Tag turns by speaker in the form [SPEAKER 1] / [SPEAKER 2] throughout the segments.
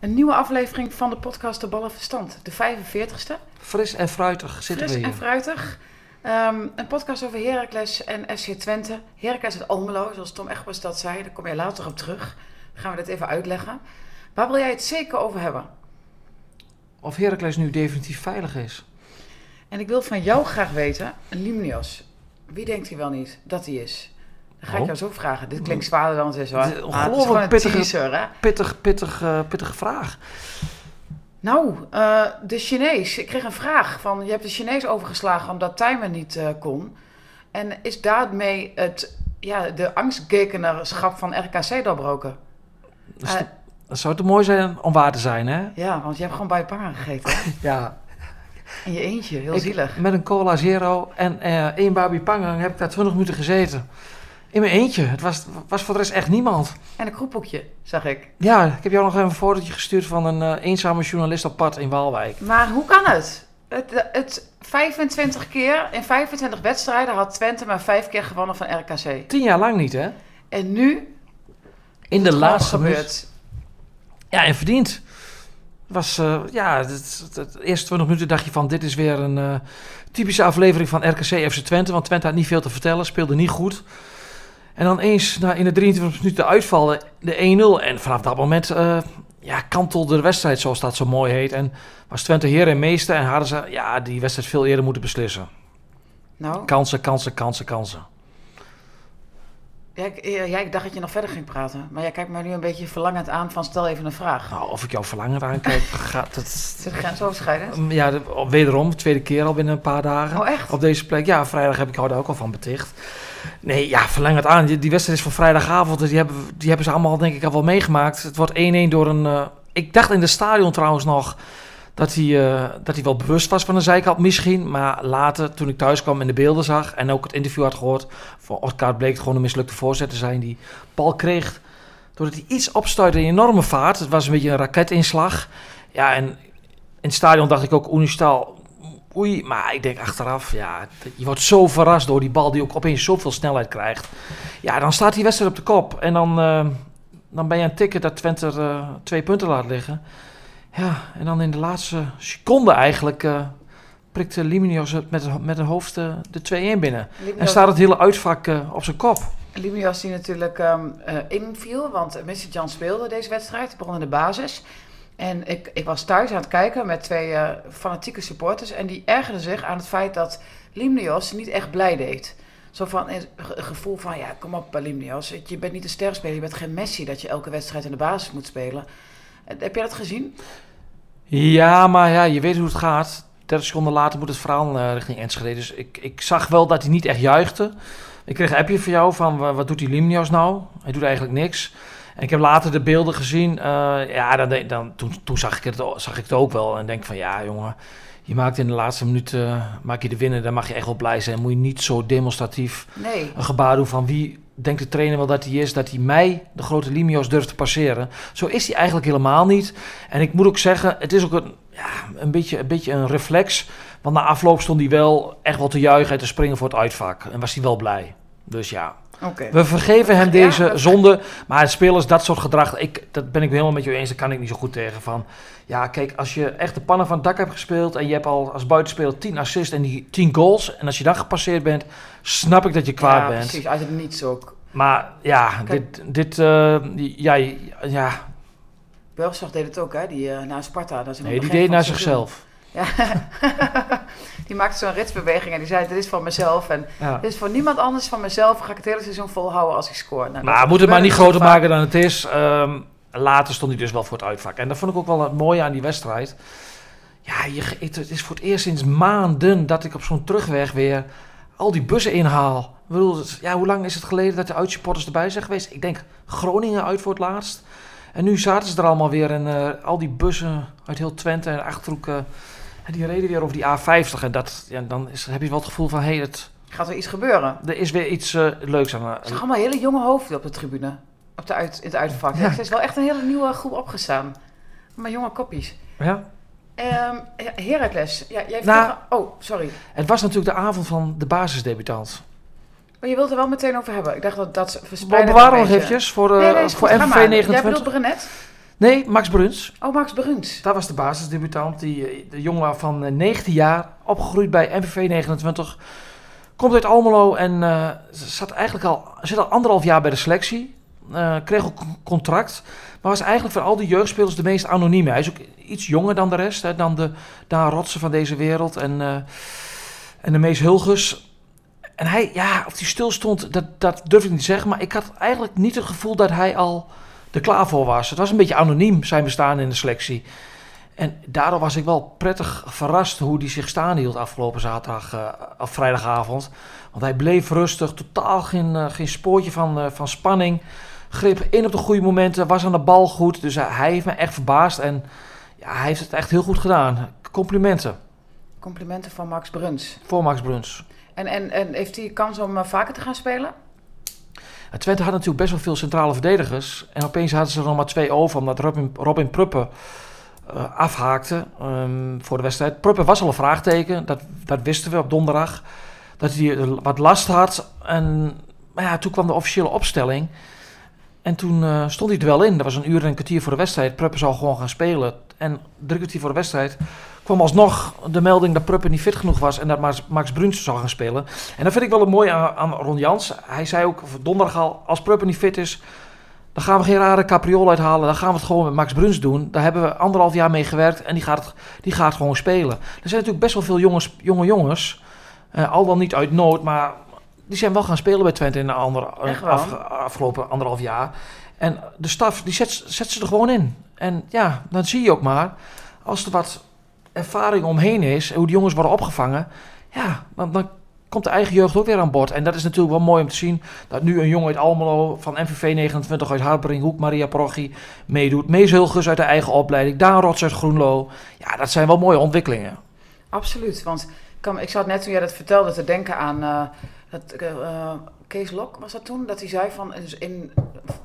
[SPEAKER 1] Een nieuwe aflevering van de podcast De Ballen Verstand. De 45ste.
[SPEAKER 2] fris en fruitig zitten
[SPEAKER 1] Fris
[SPEAKER 2] we
[SPEAKER 1] en
[SPEAKER 2] hier.
[SPEAKER 1] fruitig. Ehm, een podcast over Heracles en SC Twente. Heracles uit Almelo, zoals Tom Egbers dat zei. Daar kom je later op terug. Dan gaan we dit even uitleggen. Waar wil jij het zeker over hebben?
[SPEAKER 2] Of Heracles nu definitief veilig is.
[SPEAKER 1] En ik wil van jou graag weten, Limnios. Wie denkt hij wel niet dat hij is? Ga ik
[SPEAKER 2] Oh.
[SPEAKER 1] jou zo vragen. Dit klinkt zwaarder dan het is het
[SPEAKER 2] ongelooflijk
[SPEAKER 1] een
[SPEAKER 2] pittige-
[SPEAKER 1] teaser, hè?
[SPEAKER 2] Pittig, pittig, pittige vraag.
[SPEAKER 1] Nou, eh, de Chinees. Ik kreeg een vraag van, je hebt de Chinees overgeslagen omdat Tijmen niet eh, kon. En is daarmee het, ja, de angstgekenerschap van RKC doorbroken?
[SPEAKER 2] Dus
[SPEAKER 1] Eh,
[SPEAKER 2] dat zou te mooi zijn om waar te zijn, hè?
[SPEAKER 1] ja, want je hebt gewoon bij Pangen gegeten.
[SPEAKER 2] Ja.
[SPEAKER 1] In je eentje, heel
[SPEAKER 2] Ik-
[SPEAKER 1] zielig.
[SPEAKER 2] Met een cola zero en één babi pangang heb ik daar 20 minuten gezeten. In mijn eentje. Het was, was voor de rest echt niemand.
[SPEAKER 1] En een kroephoekje, zag ik.
[SPEAKER 2] Ja, ik heb jou nog even een fotootje gestuurd van een eh, eenzame journalist op pad in Waalwijk.
[SPEAKER 1] Maar hoe kan het? Het, het 25 keer, in 25 wedstrijden had Twente maar 5 keer gewonnen van RKC.
[SPEAKER 2] Tien jaar lang niet, hè?
[SPEAKER 1] En nu
[SPEAKER 2] In de laatste. Ja, en verdiend. Was, eh, ja, het, het, het eerste 20 minuten dacht je van, dit is weer een eh, typische aflevering van RKC FC Twente. Want Twente had niet veel te vertellen, speelde niet goed. En dan eens na, in de 23 minuten uitvallen, de 1-0. En vanaf dat moment eh, ja, kantelde de wedstrijd, zoals dat zo mooi heet. En was Twente heer en meester en hadden ze ja, die wedstrijd veel eerder moeten beslissen.
[SPEAKER 1] Nou,
[SPEAKER 2] Kansen, kansen, kansen, kansen.
[SPEAKER 1] Ja, ik, ja, ik dacht dat je nog verder ging praten. Maar jij kijkt mij nu een beetje verlangend aan van stel even een vraag.
[SPEAKER 2] Nou, of ik jou verlangen aankijk, gaat het...
[SPEAKER 1] Is het grensoverschrijdend?
[SPEAKER 2] Ja, de- wederom, tweede keer al binnen een paar dagen.
[SPEAKER 1] Oh, echt?
[SPEAKER 2] Op deze plek. Ja, vrijdag heb ik jou daar ook al van beticht. Nee, ja, verleng het aan. Die, die wedstrijd is van vrijdagavond. dus Die hebben, die hebben ze allemaal denk ik al wel meegemaakt. Het wordt 1-1 door een... eh, ik dacht in de stadion trouwens nog dat hij, eh, dat hij wel bewust was van de zijkant misschien. Maar later, toen ik thuis kwam en de beelden zag... en ook het interview had gehoord... van Orkaart bleek het gewoon een mislukte voorzet te zijn... die bal kreeg doordat hij iets opstuitte in enorme vaart. Het was een beetje een raketinslag. Ja, en in het stadion dacht ik ook Unistal... Oei, maar ik denk achteraf, ja, je wordt zo verrast door die bal die ook opeens zoveel snelheid krijgt. Ja, dan staat die wedstrijd op de kop. En dan, eh, dan ben je het tikken dat Twente eh, twee punten laat liggen. Ja, en dan in de laatste seconde eigenlijk uh, prikte Liminios het met, het- met een hoofd eh, de 2-1 binnen. En staat het hele uitvak eh, op zijn kop.
[SPEAKER 1] Limios die natuurlijk ehm, eh, inviel, want Mr. Jan speelde deze wedstrijd, begon in de basis. En ik, ik was thuis aan het kijken met twee eh, fanatieke supporters en die ergerden zich aan het feit dat Limnios niet echt blij deed. Zo van een ge- gevoel van, ja, kom op Limnios, je bent niet een sterspeler, je bent geen Messi dat je elke wedstrijd in de basis moet spelen. Eh, Heb jij dat gezien?
[SPEAKER 2] Ja, maar ja, je weet hoe het gaat. 30 seconden later moet het verhaal eh, richting Enschede. Dus ik, ik zag wel dat hij niet echt juichte. Ik kreeg een appje van jou van wa- wat doet die Limnios nou? Hij doet eigenlijk niks. En ik heb later de beelden gezien. eh, ja, dan, dan, toen, toen zag, ik het, zag ik het ook wel. En denk van ja, jongen. Je maakt in de laatste minuut eh, maak je de winnen. Dan mag je echt wel blij zijn. Moet je niet zo demonstratief
[SPEAKER 1] Nee.
[SPEAKER 2] een gebaar doen van wie denkt de trainer wel dat hij is, dat hij mij, de grote Limios, durft te passeren. Zo is hij eigenlijk helemaal niet. En ik moet ook zeggen, het is ook een, ja, een, beetje, een beetje een reflex. Want na afloop stond hij wel echt wel te juichen en te springen voor het uitvak. En was hij wel blij. Dus ja,
[SPEAKER 1] Oké.
[SPEAKER 2] we vergeven hem deze zonde. Maar spelers, dat soort gedrag, ik, dat ben ik helemaal met je eens. Daar kan ik niet zo goed tegen. Van, ja, kijk, als je echt de pannen van het dak hebt gespeeld... en je hebt al als buitenspeler 10 assists en die 10 goals... en als je dan gepasseerd bent, snap ik dat je kwaad
[SPEAKER 1] ja,
[SPEAKER 2] bent.
[SPEAKER 1] precies, uit het niets ook.
[SPEAKER 2] Maar ja,
[SPEAKER 1] Kijk.
[SPEAKER 2] dit, dit eh, ja, ja,
[SPEAKER 1] deed het ook, hè, die eh, naar Sparta. Dat is in het
[SPEAKER 2] nee, die deed naar zichzelf.
[SPEAKER 1] Ja. die maakte zo'n ritsbeweging en die zei: Dit is van mezelf. En
[SPEAKER 2] Ja.
[SPEAKER 1] dit is voor niemand anders van mezelf. Ga ik het hele seizoen volhouden als ik score. Nou,
[SPEAKER 2] Maar moet het maar niet
[SPEAKER 1] gebeurde
[SPEAKER 2] groter maken dan het is. Ehm, later stond hij dus wel voor het uitvak. En dat vond ik ook wel het mooie aan die wedstrijd. Ja, je, het het is voor het eerst sinds maanden dat ik op zo'n terugweg weer al die bussen inhaal. Ik bedoel, het- ja, hoe lang is het geleden dat de uitsupporters erbij zijn geweest? Ik denk Groningen uit voor het laatst. En nu zaten ze er allemaal weer en eh, al die bussen uit heel Twente en Achterhoek, die reden weer over die A50. En dat, ja, dan is, heb je wel het gevoel van, hé, hey, het,
[SPEAKER 1] Gaat er iets gebeuren?
[SPEAKER 2] er is weer iets eh, leuks aan.
[SPEAKER 1] Er zijn allemaal hele jonge hoofden op de tribune. Op de uit, in het uitvak.
[SPEAKER 2] Ja.
[SPEAKER 1] Er is wel echt een hele nieuwe groep opgestaan. Maar jonge koppies.
[SPEAKER 2] ja.
[SPEAKER 1] Ehm Heracles. Ja, jij
[SPEAKER 2] Nou-
[SPEAKER 1] Oh, sorry.
[SPEAKER 2] Het was natuurlijk de avond van de basisdebutant.
[SPEAKER 1] Maar je wilt er wel meteen over hebben. Ik dacht dat dat
[SPEAKER 2] We
[SPEAKER 1] verspreiden.
[SPEAKER 2] bewaren nog eventjes voor, eh,
[SPEAKER 1] Nee,
[SPEAKER 2] voor
[SPEAKER 1] goed, ga
[SPEAKER 2] MVV
[SPEAKER 1] maar. Jij
[SPEAKER 2] 29.
[SPEAKER 1] bedoelt Brenet?
[SPEAKER 2] Nee, Max Bruns.
[SPEAKER 1] Oh, Max Bruns.
[SPEAKER 2] Dat was de basisdebutant. Die, eh, de jongen van eh, 19 jaar, opgegroeid bij MVV 29. Komt uit Almelo en eh, zat eigenlijk al, zit al anderhalf jaar bij de selectie. Eh, kreeg ook een contract. Maar was eigenlijk van al die jeugdspelers de meest anonieme. Hij is ook iets jonger dan de rest. Hè, dan de Daan Rotsen van deze wereld. En, eh, en de Mees Hulges. En hij, ja, of hij stil stond, dat, dat durf ik niet te zeggen. Maar ik had eigenlijk niet het gevoel dat hij al er klaar voor was. Het was een beetje anoniem, zijn bestaan in de selectie. En daardoor was ik wel prettig verrast hoe hij zich staan hield afgelopen zaterdag eh, of vrijdagavond. Want hij bleef rustig, totaal geen, eh, geen spoortje van, eh, van spanning. Greep in op de goede momenten, was aan de bal goed. Dus hij, heeft me echt verbaasd en ja, hij heeft het echt heel goed gedaan. Complimenten
[SPEAKER 1] Complimenten van Max Bruns.
[SPEAKER 2] voor Max Bruns.
[SPEAKER 1] En, en, en heeft hij kans om vaker te gaan spelen?
[SPEAKER 2] Twente had natuurlijk best wel veel centrale verdedigers. En opeens hadden ze er nog maar twee over, omdat Robin, Robin Pruppen eh, afhaakte ehm, voor de wedstrijd. Pruppen was al een vraagteken, dat, dat wisten we op donderdag. Dat hij wat last had. En maar ja, toen kwam de officiële opstelling. En toen eh, stond hij er wel in. Dat was een uur en een kwartier voor de wedstrijd. Pruppen zou gewoon gaan spelen. En drie kwartier voor de wedstrijd kwam alsnog de melding dat Pruppen niet fit genoeg was. En dat Max, Max Bruns zou gaan spelen. En dat vind ik wel een mooi aan, aan Ron Jans. Hij zei ook donderdag al, als Pruppen niet fit is... Dan gaan we geen rare capriool uithalen. Dan gaan we het gewoon met Max Bruns doen. Daar hebben we anderhalf jaar mee gewerkt. En die gaat, die gaat gewoon spelen. Er zijn natuurlijk best wel veel jongens, jonge jongens. eh, al dan niet uit nood. Maar die zijn wel gaan spelen bij Twente in de andere, af, afgelopen anderhalf jaar. En de staf die zet, zet ze er gewoon in. En ja, dan zie je ook maar. Als er wat ervaring omheen is. Hoe die jongens worden opgevangen. Ja, dan, dan komt de eigen jeugd ook weer aan boord. En dat is natuurlijk wel mooi om te zien. Dat nu een jongen uit Almelo van MVV 29 uit Harperinghoek, Maria Prochi, meedoet. Mees Hulges uit de eigen opleiding. Daan Rots uit Groenlo. Ja, dat zijn wel mooie ontwikkelingen.
[SPEAKER 1] Absoluut. Want ik, ik zat net toen jij dat vertelde te denken aan... dat, eh, eh, Kees Lok was dat toen? Dat hij zei van in, in,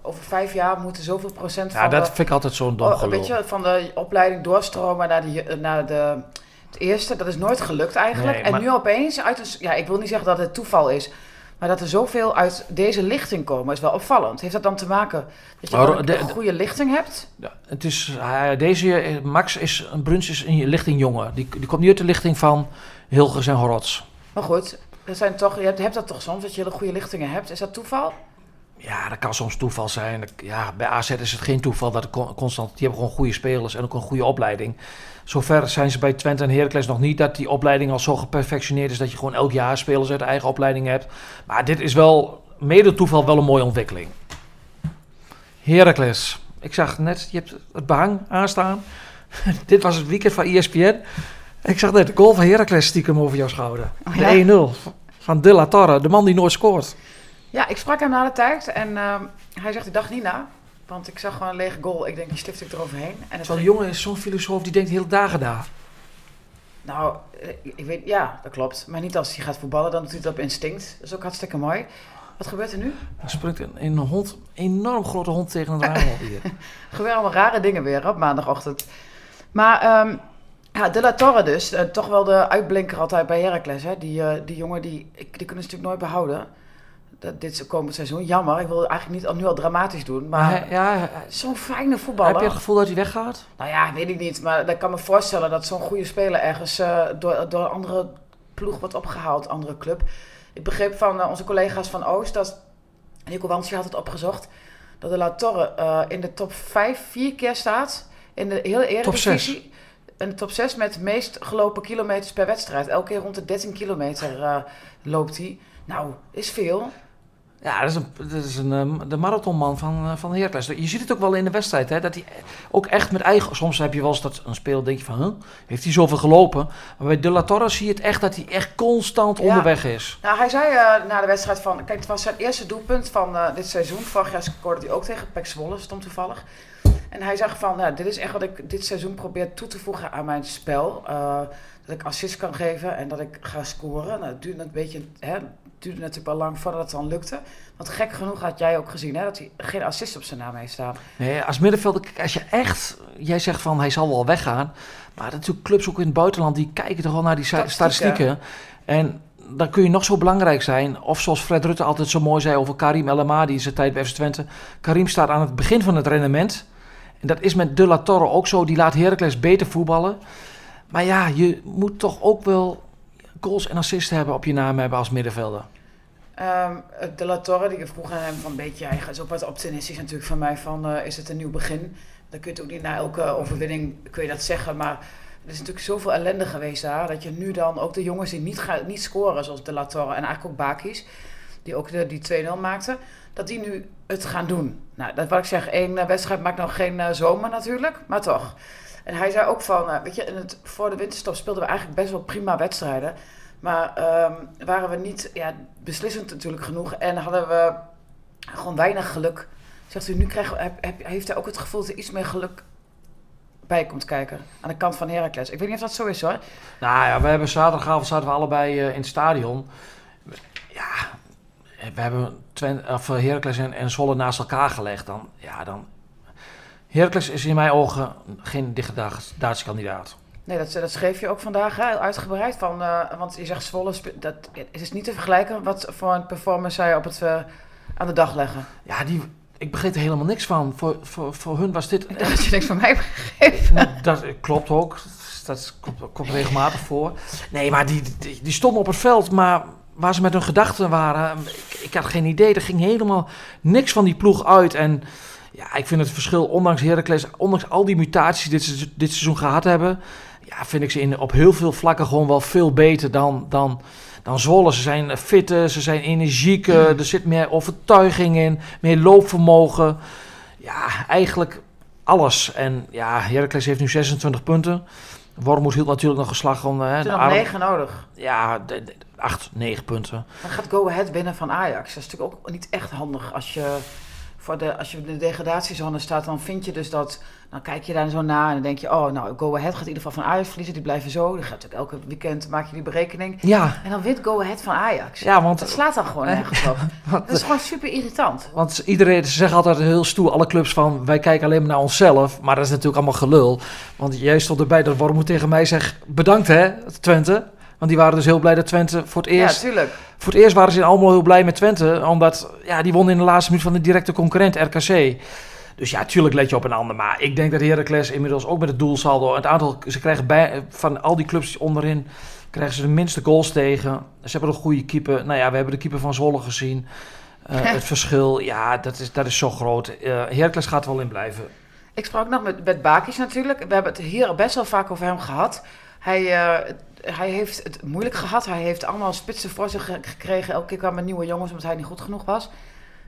[SPEAKER 1] over vijf jaar moeten zoveel procent
[SPEAKER 2] Ja,
[SPEAKER 1] van
[SPEAKER 2] dat
[SPEAKER 1] de,
[SPEAKER 2] vind ik altijd zo'n dom
[SPEAKER 1] oh,
[SPEAKER 2] gelul.
[SPEAKER 1] weet je, van de opleiding doorstromen naar, de, naar de, het eerste. Dat is nooit gelukt eigenlijk.
[SPEAKER 2] Nee,
[SPEAKER 1] en
[SPEAKER 2] maar-
[SPEAKER 1] nu opeens, uit een, ja, ik wil niet zeggen dat het toeval is... Maar dat er zoveel uit deze lichting komen is wel opvallend. Heeft dat dan te maken dat je
[SPEAKER 2] Maar
[SPEAKER 1] een,
[SPEAKER 2] de-
[SPEAKER 1] een goede lichting hebt?
[SPEAKER 2] Ja, het is, deze, eh, Max is, een Bruns is een lichting jongen. Die, die komt niet uit de lichting van Hilgers en Horots.
[SPEAKER 1] Maar goed, dat zijn toch, je hebt, hebt dat toch soms, dat je hele goede lichtingen hebt. Is dat toeval?
[SPEAKER 2] Ja, dat kan soms toeval zijn. Ja, bij AZ is het geen toeval dat constant... Die hebben gewoon goede spelers en ook een goede opleiding. Zover zijn ze bij Twente en Heracles nog niet... dat die opleiding al zo geperfectioneerd is... dat je gewoon elk jaar spelers uit de eigen opleiding hebt. Maar dit is wel, mede toeval, wel een mooie ontwikkeling. Heracles. Ik zag net, je hebt het behang aanstaan. dit was het weekend van ESPN. Ik zag net de goal van Heracles stiekem over jouw schouder.
[SPEAKER 1] Oh ja?
[SPEAKER 2] De 1-0 van De La Torre, de man die nooit scoort.
[SPEAKER 1] Ja, ik sprak hem na de tijd en ehm, hij zegt, ik dacht niet na. Want ik zag gewoon een lege goal. Ik denk, die stift ik eroverheen. En het
[SPEAKER 2] Zo'n jongen is zo'n filosoof, die denkt de hele dagen daar.
[SPEAKER 1] Nou, eh, ik weet, ja, dat klopt. Maar niet als hij gaat voetballen, dan doet hij dat op instinct. Dat is ook hartstikke mooi. Wat gebeurt er nu?
[SPEAKER 2] Dan springt een, een hond, een enorm grote hond tegen het raam op hier.
[SPEAKER 1] Er gebeuren allemaal rare dingen weer op maandagochtend. Maar ehm, ja, De La Torre dus. Eh, toch wel de uitblinker altijd bij Heracles. Hè? Die, eh, die jongen, die, ik, die kunnen ze natuurlijk nooit behouden. Dat, dit komend seizoen. Jammer, ik wil eigenlijk niet nu al dramatisch doen. Maar
[SPEAKER 2] ja,
[SPEAKER 1] zo'n fijne voetballer.
[SPEAKER 2] Heb je het gevoel dat hij weggaat?
[SPEAKER 1] Nou ja, weet ik niet. Maar ik kan me voorstellen dat zo'n goede speler ergens eh, door, door een andere ploeg wordt opgehaald. andere club. Ik begreep van onze collega's van Oost dat... Nico Wansje had het opgezocht. Dat de La Torre in de top 5 vier keer staat. In de hele Eredivisie. Top 6 een top 6 met de meest gelopen kilometers per wedstrijd. Elke keer rond de 13 kilometer eh, loopt hij. Nou, is veel.
[SPEAKER 2] Ja, dat is, een, dat is een, ehm, de marathonman van, eh, van Heracles. Je ziet het ook wel in de wedstrijd. Hè, dat hij ook echt met eigen... Soms heb je wel eens dat een speel denk je van... Huh, heeft hij zoveel gelopen? Maar bij De La Torre zie je het echt dat hij echt constant onderweg is.
[SPEAKER 1] Nou, hij zei eh, na de wedstrijd van... Kijk, het was zijn eerste doelpunt van dit seizoen. Vorig jaar scoorde hij ook tegen Pek Zwolle, stom toevallig. En hij zag van, nou, dit is echt wat ik dit seizoen probeer toe te voegen aan mijn spel. Uh, dat ik assist kan geven en dat ik ga scoren. Nou, het duurde een beetje, hè, het duurde natuurlijk al lang voordat het dan lukte. Want gek genoeg had jij ook gezien hè, dat hij geen assist op zijn naam heeft staan.
[SPEAKER 2] Nee, als middenvelder, als je echt, jij zegt van hij zal wel weggaan. Maar natuurlijk clubs ook in het buitenland, die kijken toch al naar die statistieken. statistieken. En dan kun je nog zo belangrijk zijn. Of zoals Fred Rutte altijd zo mooi zei over Karim El Amadi in zijn tijd bij FC Twente. Karim staat aan het begin van het rendement. En dat is met De La Torre ook zo. Die laat Heracles beter voetballen. Maar ja, je moet toch ook wel goals en assists hebben op je naam hebben als middenvelder.
[SPEAKER 1] Um, de La Torre, die vroeg aan hem van een beetje, hij is ook wat optimistisch natuurlijk van mij van uh, is het een nieuw begin. Dan kun je het ook niet na elke overwinning kun je dat zeggen, maar er is natuurlijk zoveel ellende geweest daar, dat je nu dan ook de jongens die niet, gaan, niet scoren, zoals De La Torre en eigenlijk ook Bakis, die ook die 2-0 maakten, dat die nu het gaan doen. Nou, dat wat ik zeg, één eh, wedstrijd maakt nog geen uh, zomer natuurlijk, maar toch. En hij zei ook van, uh, weet je, in het, voor de winterstop speelden we eigenlijk best wel prima wedstrijden. Maar um, waren we niet ja, beslissend natuurlijk genoeg en hadden we gewoon weinig geluk. Zegt u, nu krijgen, heb, heb, heeft hij ook het gevoel dat er iets meer geluk bij komt kijken. Aan de kant van Heracles. Ik weet niet of dat zo is hoor.
[SPEAKER 2] Nou ja, we hebben zaterdagavond zaten we allebei in het stadion. Ja, we hebben of Heracles en, en Zwolle naast elkaar gelegd. Dan, ja, dan... Heracles is in mijn ogen geen degradatiekandidaat.
[SPEAKER 1] Nee, dat, dat schreef je ook vandaag hè, uitgebreid. Van, uh, want je zegt Zwolle, dat, het is niet te vergelijken wat voor een performance zij op het, uh, aan de dag leggen.
[SPEAKER 2] Ja, die, ik begreep er helemaal niks van. Voor, voor, voor hun was dit...
[SPEAKER 1] Dat je niks van mij begreep.
[SPEAKER 2] Dat klopt ook. Dat komt, komt regelmatig voor. Nee, maar die, die, die stonden op het veld, maar waar ze met hun gedachten waren... Ik, ik had geen idee. Er ging helemaal niks van die ploeg uit. En ja, ik vind het verschil, ondanks Heracles, ondanks al die mutaties die dit, dit seizoen gehad hebben... Ja, vind ik ze in, op heel veel vlakken gewoon wel veel beter dan... dan dan Zwolle. Ze zijn fitter, ze zijn energieker, mm. er zit meer overtuiging in, meer loopvermogen. Ja, eigenlijk alles. En ja, Heracles heeft nu 26 punten. Wormoed hield natuurlijk nog geslag om...
[SPEAKER 1] Hè, nog 9 nodig.
[SPEAKER 2] Ja, 8, 9 punten.
[SPEAKER 1] Dan gaat Go Ahead winnen van Ajax. Dat is natuurlijk ook niet echt handig als je voor de, als je in de degradatiezone staat, dan vind je dus dat. Dan kijk je daar zo na en dan denk je, oh, nou, Go Ahead gaat in ieder geval van Ajax verliezen. Die blijven zo. Dan gaat elke weekend maak je die berekening.
[SPEAKER 2] Ja.
[SPEAKER 1] En dan wint Go Ahead van Ajax.
[SPEAKER 2] Ja, want...
[SPEAKER 1] Dat slaat dan gewoon nergens op. dat is gewoon super irritant.
[SPEAKER 2] Want iedereen, ze zeggen altijd heel stoer, alle clubs van, wij kijken alleen maar naar onszelf. Maar dat is natuurlijk allemaal gelul. Want jij stond erbij dat Wormoed tegen mij zegt, bedankt hè, Twente. Want die waren dus heel blij dat Twente voor het eerst...
[SPEAKER 1] Ja, tuurlijk.
[SPEAKER 2] Voor het eerst waren ze allemaal heel blij met Twente. Omdat, ja, die won in de laatste minuut van de directe concurrent RKC. Dus ja, tuurlijk let je op een ander. Maar ik denk dat Heracles inmiddels ook met het doelsaldo... Het aantal, ze krijgen bij, van al die clubs onderin... krijgen ze de minste goals tegen. Ze hebben een goede keeper. Nou ja, we hebben de keeper van Zwolle gezien. Uh, het verschil, ja, dat is, dat is zo groot. Uh, Heracles gaat er wel in blijven.
[SPEAKER 1] Ik sprak nog met, met Bakis natuurlijk. We hebben het hier best wel vaak over hem gehad. Hij, uh, hij heeft het moeilijk gehad. Hij heeft allemaal spitsen voor zich gekregen. Elke keer kwamen nieuwe jongens omdat hij niet goed genoeg was.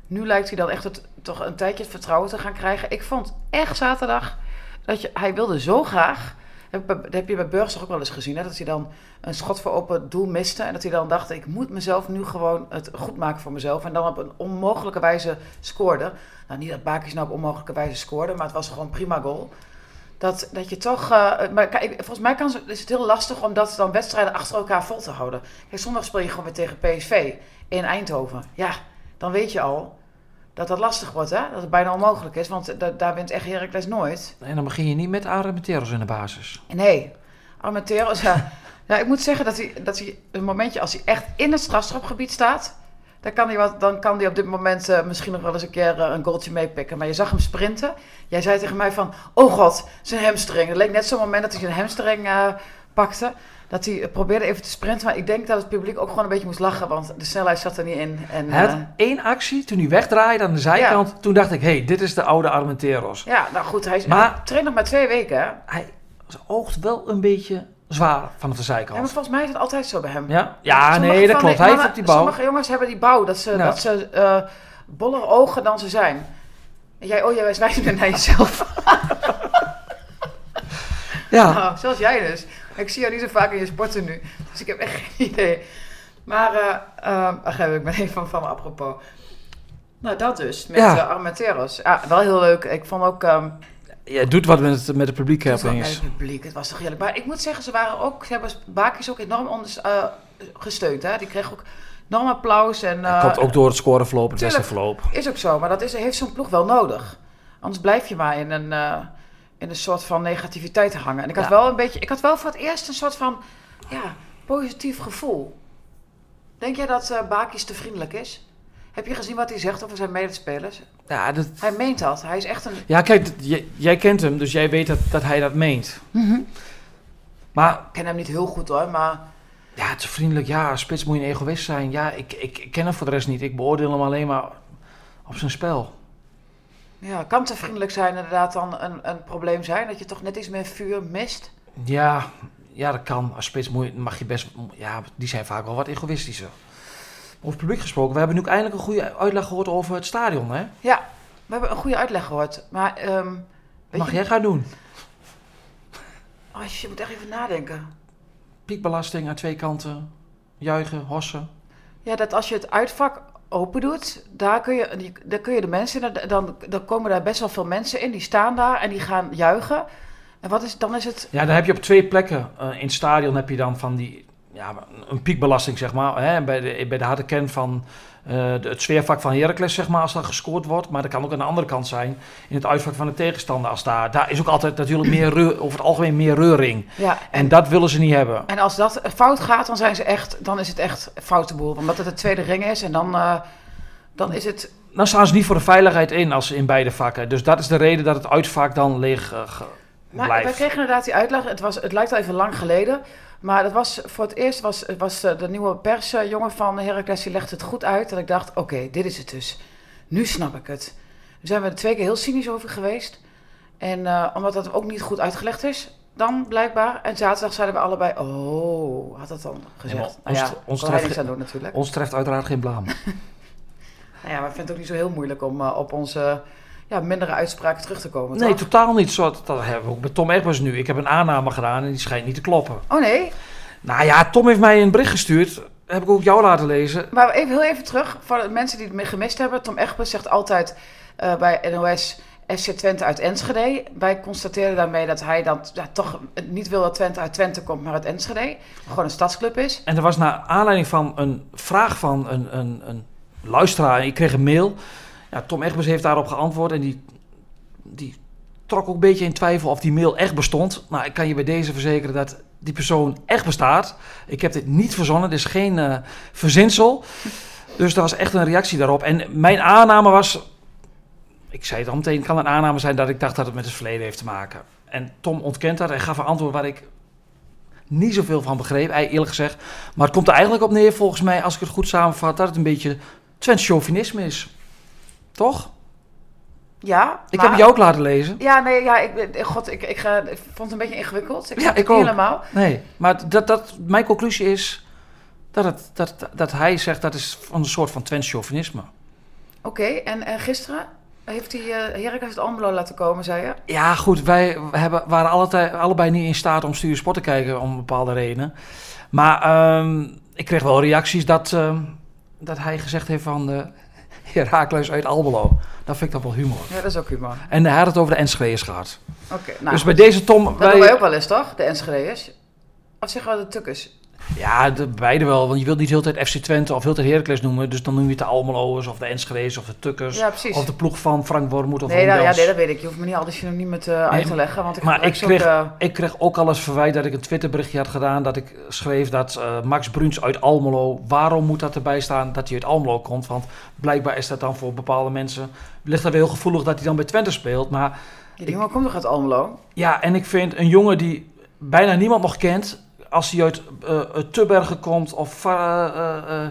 [SPEAKER 1] Nu lijkt hij dan echt het, toch een tijdje het vertrouwen te gaan krijgen. Ik vond echt zaterdag dat hij wilde zo graag. Dat heb je bij Burgers ook wel eens gezien. Hè? Dat hij dan een schot voor open doel miste. En dat hij dan dacht: ik moet mezelf nu gewoon het goed maken voor mezelf. En dan op een onmogelijke wijze scoorde. Nou, niet dat Bakis nou op onmogelijke wijze scoorde, maar het was gewoon prima goal. Dat, dat je toch. Uh, maar kijk, volgens mij kan, is het heel lastig om dat dan wedstrijden achter elkaar vol te houden. Kijk, zondag speel je gewoon weer tegen PSV in Eindhoven. Ja, dan weet je al dat dat lastig wordt, hè? Dat het bijna onmogelijk is, want daar wint echt Heracles nooit.
[SPEAKER 2] En dan begin je niet met Armenteros in de basis.
[SPEAKER 1] Nee, Armenteros, ja. ja. Ik moet zeggen dat hij, dat hij een momentje als hij echt in het strafschopgebied staat dan kan hij, wat, dan kan hij op dit moment uh, misschien nog wel eens een keer uh, een goaltje meepikken. Maar je zag hem sprinten. Jij zei tegen mij van, oh god, zijn hamstring. Het leek net zo'n moment dat hij zijn hamstring uh, pakte. Dat hij probeerde even te sprinten. Maar ik denk dat het publiek ook gewoon een beetje moest lachen. Want de snelheid zat er niet in. En,
[SPEAKER 2] hij had één actie toen hij wegdraaide aan de zijkant. Ja. Toen dacht ik, hé, hey, dit is de oude Armenteros.
[SPEAKER 1] Ja, nou goed. Hij, maar, hij traint nog maar twee weken. Hè?
[SPEAKER 2] Hij oogt wel een beetje zwaar vanaf de zijkant.
[SPEAKER 1] Ja, maar volgens mij is het altijd zo bij hem.
[SPEAKER 2] Ja, ja nee, dat klopt. Hij heeft die bouw.
[SPEAKER 1] Sommige jongens hebben die bouw, dat ze, dat ze uh, boller ogen dan ze zijn. En jij, oh, jij wijst naar jezelf.
[SPEAKER 2] ja.
[SPEAKER 1] Nou, zoals jij dus. Ik zie jou niet zo vaak in je sporten nu, dus ik heb echt geen idee. Maar, uh, uh, ach, ik ben even van, van apropos. Nou, dat dus, met ja. uh, Armenteros. Ja, wel heel leuk. Ik vond ook... Um,
[SPEAKER 2] Ja, het doet wat met het, met het publiek opeens.
[SPEAKER 1] wel het publiek, het was toch heerlijk. Maar ik moet zeggen, ze waren ook, ze hebben Bakis ook enorm onder, eh, gesteund. Hè? Die kreeg ook enorm applaus. En, eh,
[SPEAKER 2] komt ook door het scoreverloop, het wedstrijdverloop.
[SPEAKER 1] Is ook zo, maar dat is, heeft zo'n ploeg wel nodig. Anders blijf je maar in een, eh, in een soort van negativiteit hangen. En ik had
[SPEAKER 2] Ja.
[SPEAKER 1] wel een beetje, ik had wel voor het eerst een soort van, ja, positief gevoel. Denk jij dat eh Bakis te vriendelijk is? Heb je gezien wat hij zegt over zijn medespelers?
[SPEAKER 2] Ja, dat,
[SPEAKER 1] Hij meent dat. Hij is echt een...
[SPEAKER 2] ja kijk, jij, jij kent hem, dus jij weet dat, dat hij dat meent. Maar
[SPEAKER 1] Ik ken hem niet heel goed hoor, maar...
[SPEAKER 2] ja, het is vriendelijk. Ja, spits moet je een egoïst zijn. Ja, ik, ik, ik ken hem voor de rest niet. Ik beoordeel hem alleen maar op zijn spel.
[SPEAKER 1] Ja, kan te vriendelijk zijn inderdaad dan een, een probleem zijn? Dat je toch net iets meer vuur mist?
[SPEAKER 2] Ja, ja, dat kan. Als spits moet je, mag je best... Ja, die zijn vaak wel wat egoïstischer. Over publiek gesproken, we hebben nu ook eindelijk een goede uitleg gehoord over het stadion, hè?
[SPEAKER 1] Ja, we hebben een goede uitleg gehoord. Maar weet
[SPEAKER 2] Mag
[SPEAKER 1] je,
[SPEAKER 2] jij gaan doen?
[SPEAKER 1] als je moet echt even nadenken.
[SPEAKER 2] Piekbelasting aan twee kanten. Juichen, hossen.
[SPEAKER 1] Ja, dat als je het uitvak open doet, daar kun je, daar kun je de mensen, dan, dan komen daar best wel veel mensen in, die staan daar en die gaan juichen. En wat is, dan is het,
[SPEAKER 2] Ja, dan heb je op twee plekken. eh, in het stadion heb je dan van die... Ja, een piekbelasting, zeg maar. Hè? Bij, de, bij de harde kern van eh, de- het sfeervak van Heracles, zeg maar, als daar gescoord wordt. Maar dat kan ook aan de andere kant zijn. In het uitvak van de tegenstander. Als daar, daar is ook altijd natuurlijk meer reur, over het algemeen meer reuring.
[SPEAKER 1] ja.
[SPEAKER 2] En dat willen ze niet hebben.
[SPEAKER 1] En als dat fout gaat, dan, zijn ze echt, dan is het echt foute boel. Omdat het de tweede ring is en dan, eh, dan is het...
[SPEAKER 2] Dan staan ze niet voor de veiligheid in als in beide vakken. Dus dat is de reden dat het uitvak dan leeg eh, blijft.
[SPEAKER 1] wij kregen inderdaad die uitleg. Het, was, het lijkt al even lang geleden. Maar dat was, voor het eerst was, was eh, de nieuwe persjongen van Heracles... die legde het goed uit. Dat ik dacht, oké, dit is het dus. Nu snap ik het. Daar zijn we er twee keer heel cynisch over geweest. En eh, omdat dat ook niet goed uitgelegd is... dan blijkbaar. En zaterdag zeiden we allebei... oh, had dat dan gezegd. nou
[SPEAKER 2] ons-
[SPEAKER 1] ja,
[SPEAKER 2] ons treft-
[SPEAKER 1] hij niks aan doen natuurlijk.
[SPEAKER 2] Ons treft uiteraard geen blaam.
[SPEAKER 1] Nou ja, maar ik vind het ook niet zo heel moeilijk... om eh, op onze ja, mindere uitspraken terug te komen,
[SPEAKER 2] Nee, totaal niet. Zo, dat hebben we ook met Tom Egbers nu. Ik heb een aanname gedaan en die schijnt niet te kloppen.
[SPEAKER 1] Oh nee,
[SPEAKER 2] Nou ja, Tom heeft mij een bericht gestuurd. Heb ik ook jou laten lezen.
[SPEAKER 1] Maar even, heel even terug, voor de mensen die het me- gemist hebben. Tom Egbers zegt altijd eh, bij NOS FC Twente uit Enschede. Wij constateren daarmee dat hij dan ja, toch niet wil dat Twente uit Twente komt, maar uit Enschede. Gewoon een stadsclub is.
[SPEAKER 2] En er was naar aanleiding van een vraag van een, een, een luisteraar. Ik kreeg een mail. Tom Egbers heeft daarop geantwoord. En die, die trok ook een beetje in twijfel of die mail echt bestond. Nou, ik kan je bij deze verzekeren dat die persoon echt bestaat. Ik heb dit niet verzonnen. Dit is geen eh, verzinsel. Dus er was echt een reactie daarop. En mijn aanname was... Ik zei het al meteen, kan een aanname zijn dat ik dacht dat het met het verleden heeft te maken. En Tom ontkent dat en gaf een antwoord waar ik niet zoveel van begreep, eerlijk gezegd. Maar het komt er eigenlijk op neer, volgens mij, als ik het goed samenvat, dat het een beetje Twents chauvinisme is. Toch?
[SPEAKER 1] Ja,
[SPEAKER 2] Ik
[SPEAKER 1] maar-
[SPEAKER 2] heb het jou ook laten lezen.
[SPEAKER 1] Ja, nee, ja, ik, god, ik, ik, ga- ik vond het een beetje ingewikkeld. Ik
[SPEAKER 2] Ja, ik
[SPEAKER 1] het
[SPEAKER 2] ook.
[SPEAKER 1] helemaal.
[SPEAKER 2] Nee, maar dat, dat, mijn conclusie is dat, het, dat, dat hij zegt dat is van een soort van Twents chauvinisme.
[SPEAKER 1] Oké, en, en gisteren heeft hij uh, Heracles uit Almelo laten komen, zei je?
[SPEAKER 2] Ja, goed, wij hebben, waren alle, allebei niet in staat om Stuur Sport te kijken om bepaalde redenen. Maar ehm, ik kreeg wel reacties dat, ehm, dat hij gezegd heeft van uh, Herakles uit Almelo. Dat vind ik dan wel humor.
[SPEAKER 1] Ja, dat is ook humor.
[SPEAKER 2] En hij had het over de Enschede's gehad.
[SPEAKER 1] Oké, nou,
[SPEAKER 2] dus bij deze Tom...
[SPEAKER 1] dat doen wij ook wel eens, toch? De Enschede'ers. Of zeggen we de Tukkers?
[SPEAKER 2] Ja, de, beide wel. Want je wilt niet de hele tijd FC Twente of heel tijd Heracles noemen. Dus dan noem je het de Almeloers of de Enschede's of de Tukkers.
[SPEAKER 1] Ja.
[SPEAKER 2] Of de ploeg van Frank Wormoed of
[SPEAKER 1] nee, nou, ja, nee, dat weet ik. Je hoeft me niet al die synoniemen te, uit te leggen. Want ik
[SPEAKER 2] maar ik kreeg-
[SPEAKER 1] ook, eh,
[SPEAKER 2] Ik kreeg ook al eens verwijt dat ik een Twitterberichtje had gedaan. Dat ik schreef dat eh, Max Bruns uit Almelo. Waarom moet dat erbij staan dat hij uit Almelo komt? Want blijkbaar is dat dan voor bepaalde mensen. Ligt dat weer heel gevoelig dat hij dan bij Twente speelt. Maar
[SPEAKER 1] die jongen komt toch uit Almelo?
[SPEAKER 2] ja, en ik vind een jongen die bijna niemand nog kent. Als hij uit eh Tubbergen komt of uh, uh,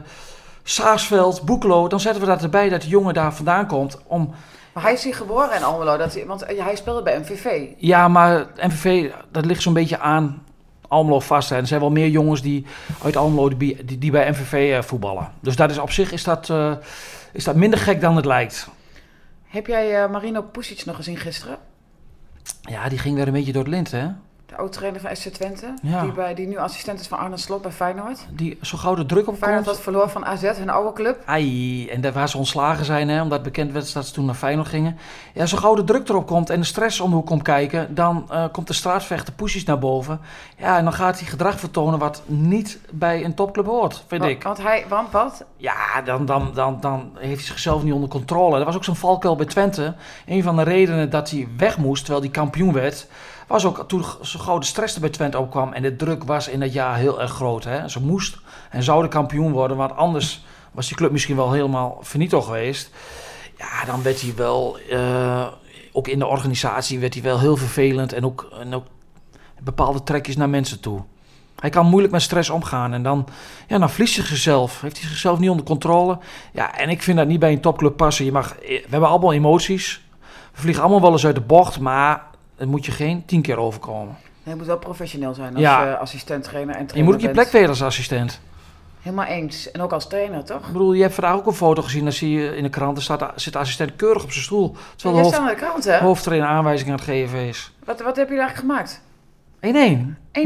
[SPEAKER 2] Saasveld, Boekelo. Dan zetten we dat erbij dat die jongen daar vandaan komt. Om,
[SPEAKER 1] Maar hij is hier geboren in Almelo. Dat hij, want hij speelde bij MVV.
[SPEAKER 2] ja, maar MVV, dat ligt zo'n beetje aan Almelo vast. En er zijn wel meer jongens die uit Almelo die, die, die bij MVV uh, voetballen. Dus dat is op zich is dat, uh, is dat minder gek dan het lijkt.
[SPEAKER 1] Heb jij uh, Marino Pusic nog gezien gisteren?
[SPEAKER 2] Ja, die ging weer een beetje door het lint, hè?
[SPEAKER 1] De oud-trainer van SC Twente.
[SPEAKER 2] Ja.
[SPEAKER 1] Die, bij, die nu assistent is van Arne Slot bij Feyenoord.
[SPEAKER 2] Die zo gauw de druk op
[SPEAKER 1] Feyenoord dat verloor van AZ, hun oude club.
[SPEAKER 2] Ai, en daar waar ze ontslagen zijn, hè, omdat bekend werd dat ze toen naar Feyenoord gingen. Ja, zo gauw de druk erop komt en de stress om de hoek komt kijken, dan eh, komt de straatvechter poesies naar boven. Ja, en dan gaat hij gedrag vertonen wat niet bij een topclub hoort, vind
[SPEAKER 1] Want,
[SPEAKER 2] ik.
[SPEAKER 1] want hij, want wat?
[SPEAKER 2] Ja, dan, dan, dan, dan heeft hij zichzelf niet onder controle. Dat was ook zo'n valkuil bij Twente. Een van de redenen dat hij weg moest, terwijl hij kampioen werd, was ook toen zo gauw de stress er bij Twente opkwam. En de druk was in dat jaar heel erg groot. Hè? Ze moest en zouden kampioen worden, want anders was die club misschien wel helemaal finito geweest. Ja, dan werd hij wel, eh, ook in de organisatie werd hij wel heel vervelend en ook, en ook bepaalde trekjes naar mensen toe. Hij kan moeilijk met stress omgaan en dan, ja, dan verliest hij zichzelf. Heeft hij zichzelf niet onder controle. Ja, en ik vind dat niet bij een topclub passen. Je mag, we hebben allemaal emoties. We vliegen allemaal wel eens uit de bocht, maar het moet je geen tien keer overkomen.
[SPEAKER 1] Hij moet wel professioneel zijn als
[SPEAKER 2] Ja.
[SPEAKER 1] je assistent trainer en
[SPEAKER 2] Je
[SPEAKER 1] trainer
[SPEAKER 2] moet ook je plek weten als assistent.
[SPEAKER 1] Helemaal eens. En ook als trainer, toch?
[SPEAKER 2] Ik bedoel, je hebt vandaag ook een foto gezien. Dan zie je in de krant, er staat, zit de assistent keurig op zijn stoel. Terwijl de
[SPEAKER 1] Jij
[SPEAKER 2] hoofd,
[SPEAKER 1] de krant, hè?
[SPEAKER 2] hoofdtrainer aanwijzingen aan het geven is. 1-1.
[SPEAKER 1] Wat, wat heb je daar gemaakt? 1-1. 1-1.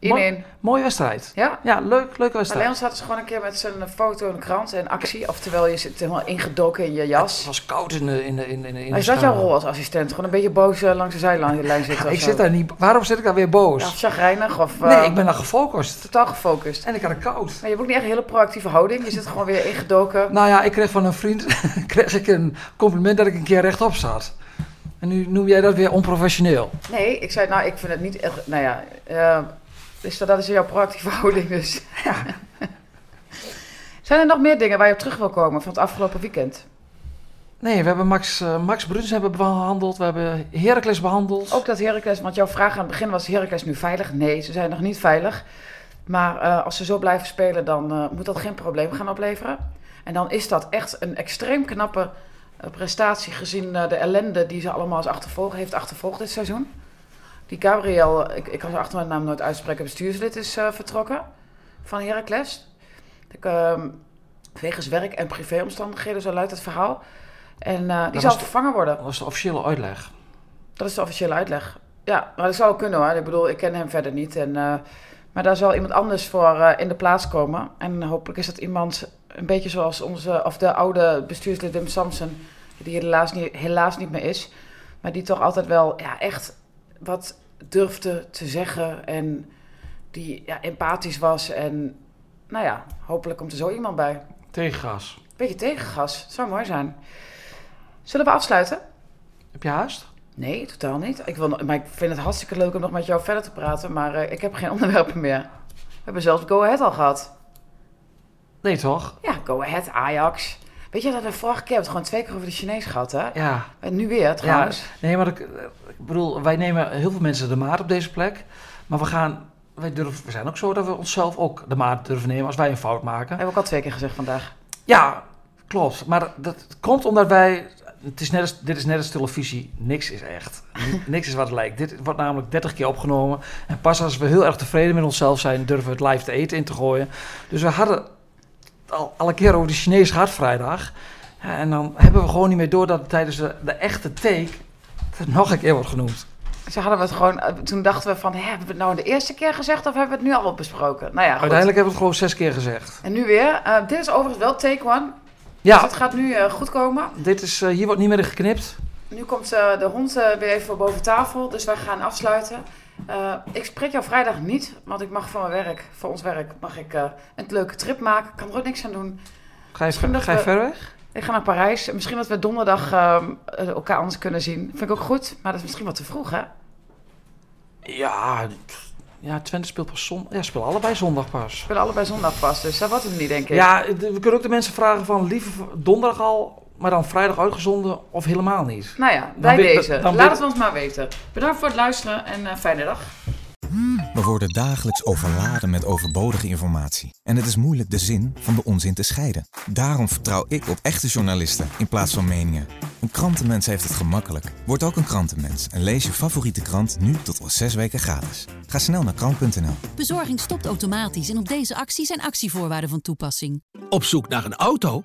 [SPEAKER 2] Mooi. Mooie wedstrijd.
[SPEAKER 1] Ja?
[SPEAKER 2] Ja, leuk, leuke wedstrijd.
[SPEAKER 1] Leon staat dus gewoon een keer met zijn foto in de krant en actie. Oftewel, je zit helemaal ingedoken in je
[SPEAKER 2] Het
[SPEAKER 1] jas.
[SPEAKER 2] was koud in de, in de, in de, in
[SPEAKER 1] is dat jouw rol als assistent? Gewoon een beetje boos eh, langs de zijlijn lijn zitten
[SPEAKER 2] Ik
[SPEAKER 1] zo?
[SPEAKER 2] zit daar niet... Waarom zit ik daar weer boos?
[SPEAKER 1] Ja, of chagrijnig of
[SPEAKER 2] nee,
[SPEAKER 1] eh,
[SPEAKER 2] ik ben daar gefocust.
[SPEAKER 1] totaal gefocust.
[SPEAKER 2] En ik had het koud.
[SPEAKER 1] Maar je hebt ook niet echt een hele proactieve houding. Je zit gewoon weer ingedoken.
[SPEAKER 2] Nou ja, ik kreeg van een vriend kreeg ik een compliment dat ik een keer rechtop zat. En nu noem jij dat weer onprofessioneel.
[SPEAKER 1] Nee, ik zei, nou, ik vind het niet echt... Nou ja, dus dat is jouw proactieve houding dus.
[SPEAKER 2] Ja.
[SPEAKER 1] Zijn er nog meer dingen waar je op terug wil komen van het afgelopen weekend?
[SPEAKER 2] Nee, we hebben Max, eh, Max Bruns hebben behandeld. We hebben Heracles behandeld.
[SPEAKER 1] Ook dat Heracles, want jouw vraag aan het begin was Heracles nu veilig? Nee, ze zijn nog niet veilig. Maar eh, als ze zo blijven spelen, dan moet dat geen probleem gaan opleveren. En dan is dat echt een extreem knappe prestatie gezien eh, de ellende die ze allemaal als achtervolg, heeft achtervolgd dit seizoen. Die Gabriel, ik, ik kan zijn achternaam nooit uitspreken, bestuurslid is eh, vertrokken van Heracles. Ik, ehm, wegens werk- en privéomstandigheden, zo luidt het verhaal. En eh, die
[SPEAKER 2] Dat
[SPEAKER 1] zal vervangen worden.
[SPEAKER 2] Dat was de officiële uitleg.
[SPEAKER 1] Dat is de officiële uitleg. Ja, maar dat zou kunnen hoor. Ik bedoel, ik ken hem verder niet. En, eh, maar daar zal iemand anders voor eh, in de plaats komen. En hopelijk is dat iemand een beetje zoals onze, of de oude bestuurslid Wim Samson, die helaas niet, helaas niet meer is. Maar die toch altijd wel ja, echt wat durfde te zeggen. En die ja, empathisch was. En nou ja, hopelijk komt er zo iemand bij.
[SPEAKER 2] Tegengas.
[SPEAKER 1] Beetje tegengas. Zou mooi zijn. Zullen we afsluiten?
[SPEAKER 2] Heb je haast?
[SPEAKER 1] Nee, totaal niet. Ik wil, maar ik vind het hartstikke leuk om nog met jou verder te praten, maar eh, ik heb geen onderwerpen meer. We hebben zelfs Go Ahead al gehad.
[SPEAKER 2] Nee, toch?
[SPEAKER 1] Ja, Go Ahead, Ajax. Weet je dat we vorige keer hebben het gewoon twee keer over de Chinees gehad, hè?
[SPEAKER 2] Ja.
[SPEAKER 1] En nu weer, trouwens.
[SPEAKER 2] Nee, maar ik, ik bedoel, wij nemen heel veel mensen de maat op deze plek. Maar we gaan... Wij durven, we zijn ook zo dat we onszelf ook de maat durven nemen als wij een fout maken.
[SPEAKER 1] Hebben we ook al twee keer gezegd vandaag.
[SPEAKER 2] Ja, klopt. Maar dat komt omdat wij. Het is net als, dit is net als televisie. Niks is echt. Niks is wat het lijkt. Dit wordt namelijk 30 keer opgenomen. En pas als we heel erg tevreden met onszelf zijn, durven we het live te eten in te gooien. Dus we hadden al alle keer over de Chinese gehad vrijdag. Ja, en dan hebben we gewoon niet meer door dat het tijdens de, de echte take het nog een keer wordt genoemd.
[SPEAKER 1] Zo hadden we het gewoon, eh, toen dachten we van, hè, hebben we het nou de eerste keer gezegd of hebben we het nu al besproken? Nou ja, goed.
[SPEAKER 2] Uiteindelijk hebben we het gewoon zes keer gezegd.
[SPEAKER 1] En nu weer. Eh, dit is overigens wel take one.
[SPEAKER 2] Ja,
[SPEAKER 1] Dus het gaat nu eh, goed komen.
[SPEAKER 2] dit is, hier wordt niet meer geknipt.
[SPEAKER 1] Nu komt de hond weer even boven tafel, dus wij gaan afsluiten. Eh, ik spreek jou vrijdag niet, want ik mag voor mijn werk, voor ons werk, mag ik eh, een leuke trip maken. Ik kan er ook niks aan doen.
[SPEAKER 2] Ga je,
[SPEAKER 1] dat
[SPEAKER 2] ga je
[SPEAKER 1] we-
[SPEAKER 2] ver weg?
[SPEAKER 1] Ik ga naar Parijs. Misschien dat we donderdag eh, elkaar anders kunnen zien. Vind ik ook goed, maar dat is misschien wat te vroeg, hè?
[SPEAKER 2] Ja, ja, Twente speelt pas zondag. Ja, spelen allebei zondag pas.
[SPEAKER 1] We spelen allebei zondag pas, dus dat wordt hem niet, denk ik.
[SPEAKER 2] Ja, we kunnen ook de mensen vragen van liever donderdag al, maar dan vrijdag uitgezonden of helemaal niet.
[SPEAKER 1] Nou ja, bij deze.
[SPEAKER 2] dan
[SPEAKER 1] Laat het ons maar weten. Bedankt voor het luisteren en eh, fijne dag.
[SPEAKER 3] We worden dagelijks overladen met overbodige informatie. En het is moeilijk de zin van de onzin te scheiden. Daarom vertrouw ik op echte journalisten in plaats van meningen. Een krantenmens heeft het gemakkelijk. Word ook een krantenmens en lees je favoriete krant nu tot al zes weken gratis. Ga snel naar krant.nl.
[SPEAKER 4] Bezorging stopt automatisch en op deze actie zijn actievoorwaarden van toepassing.
[SPEAKER 5] Op zoek naar een auto?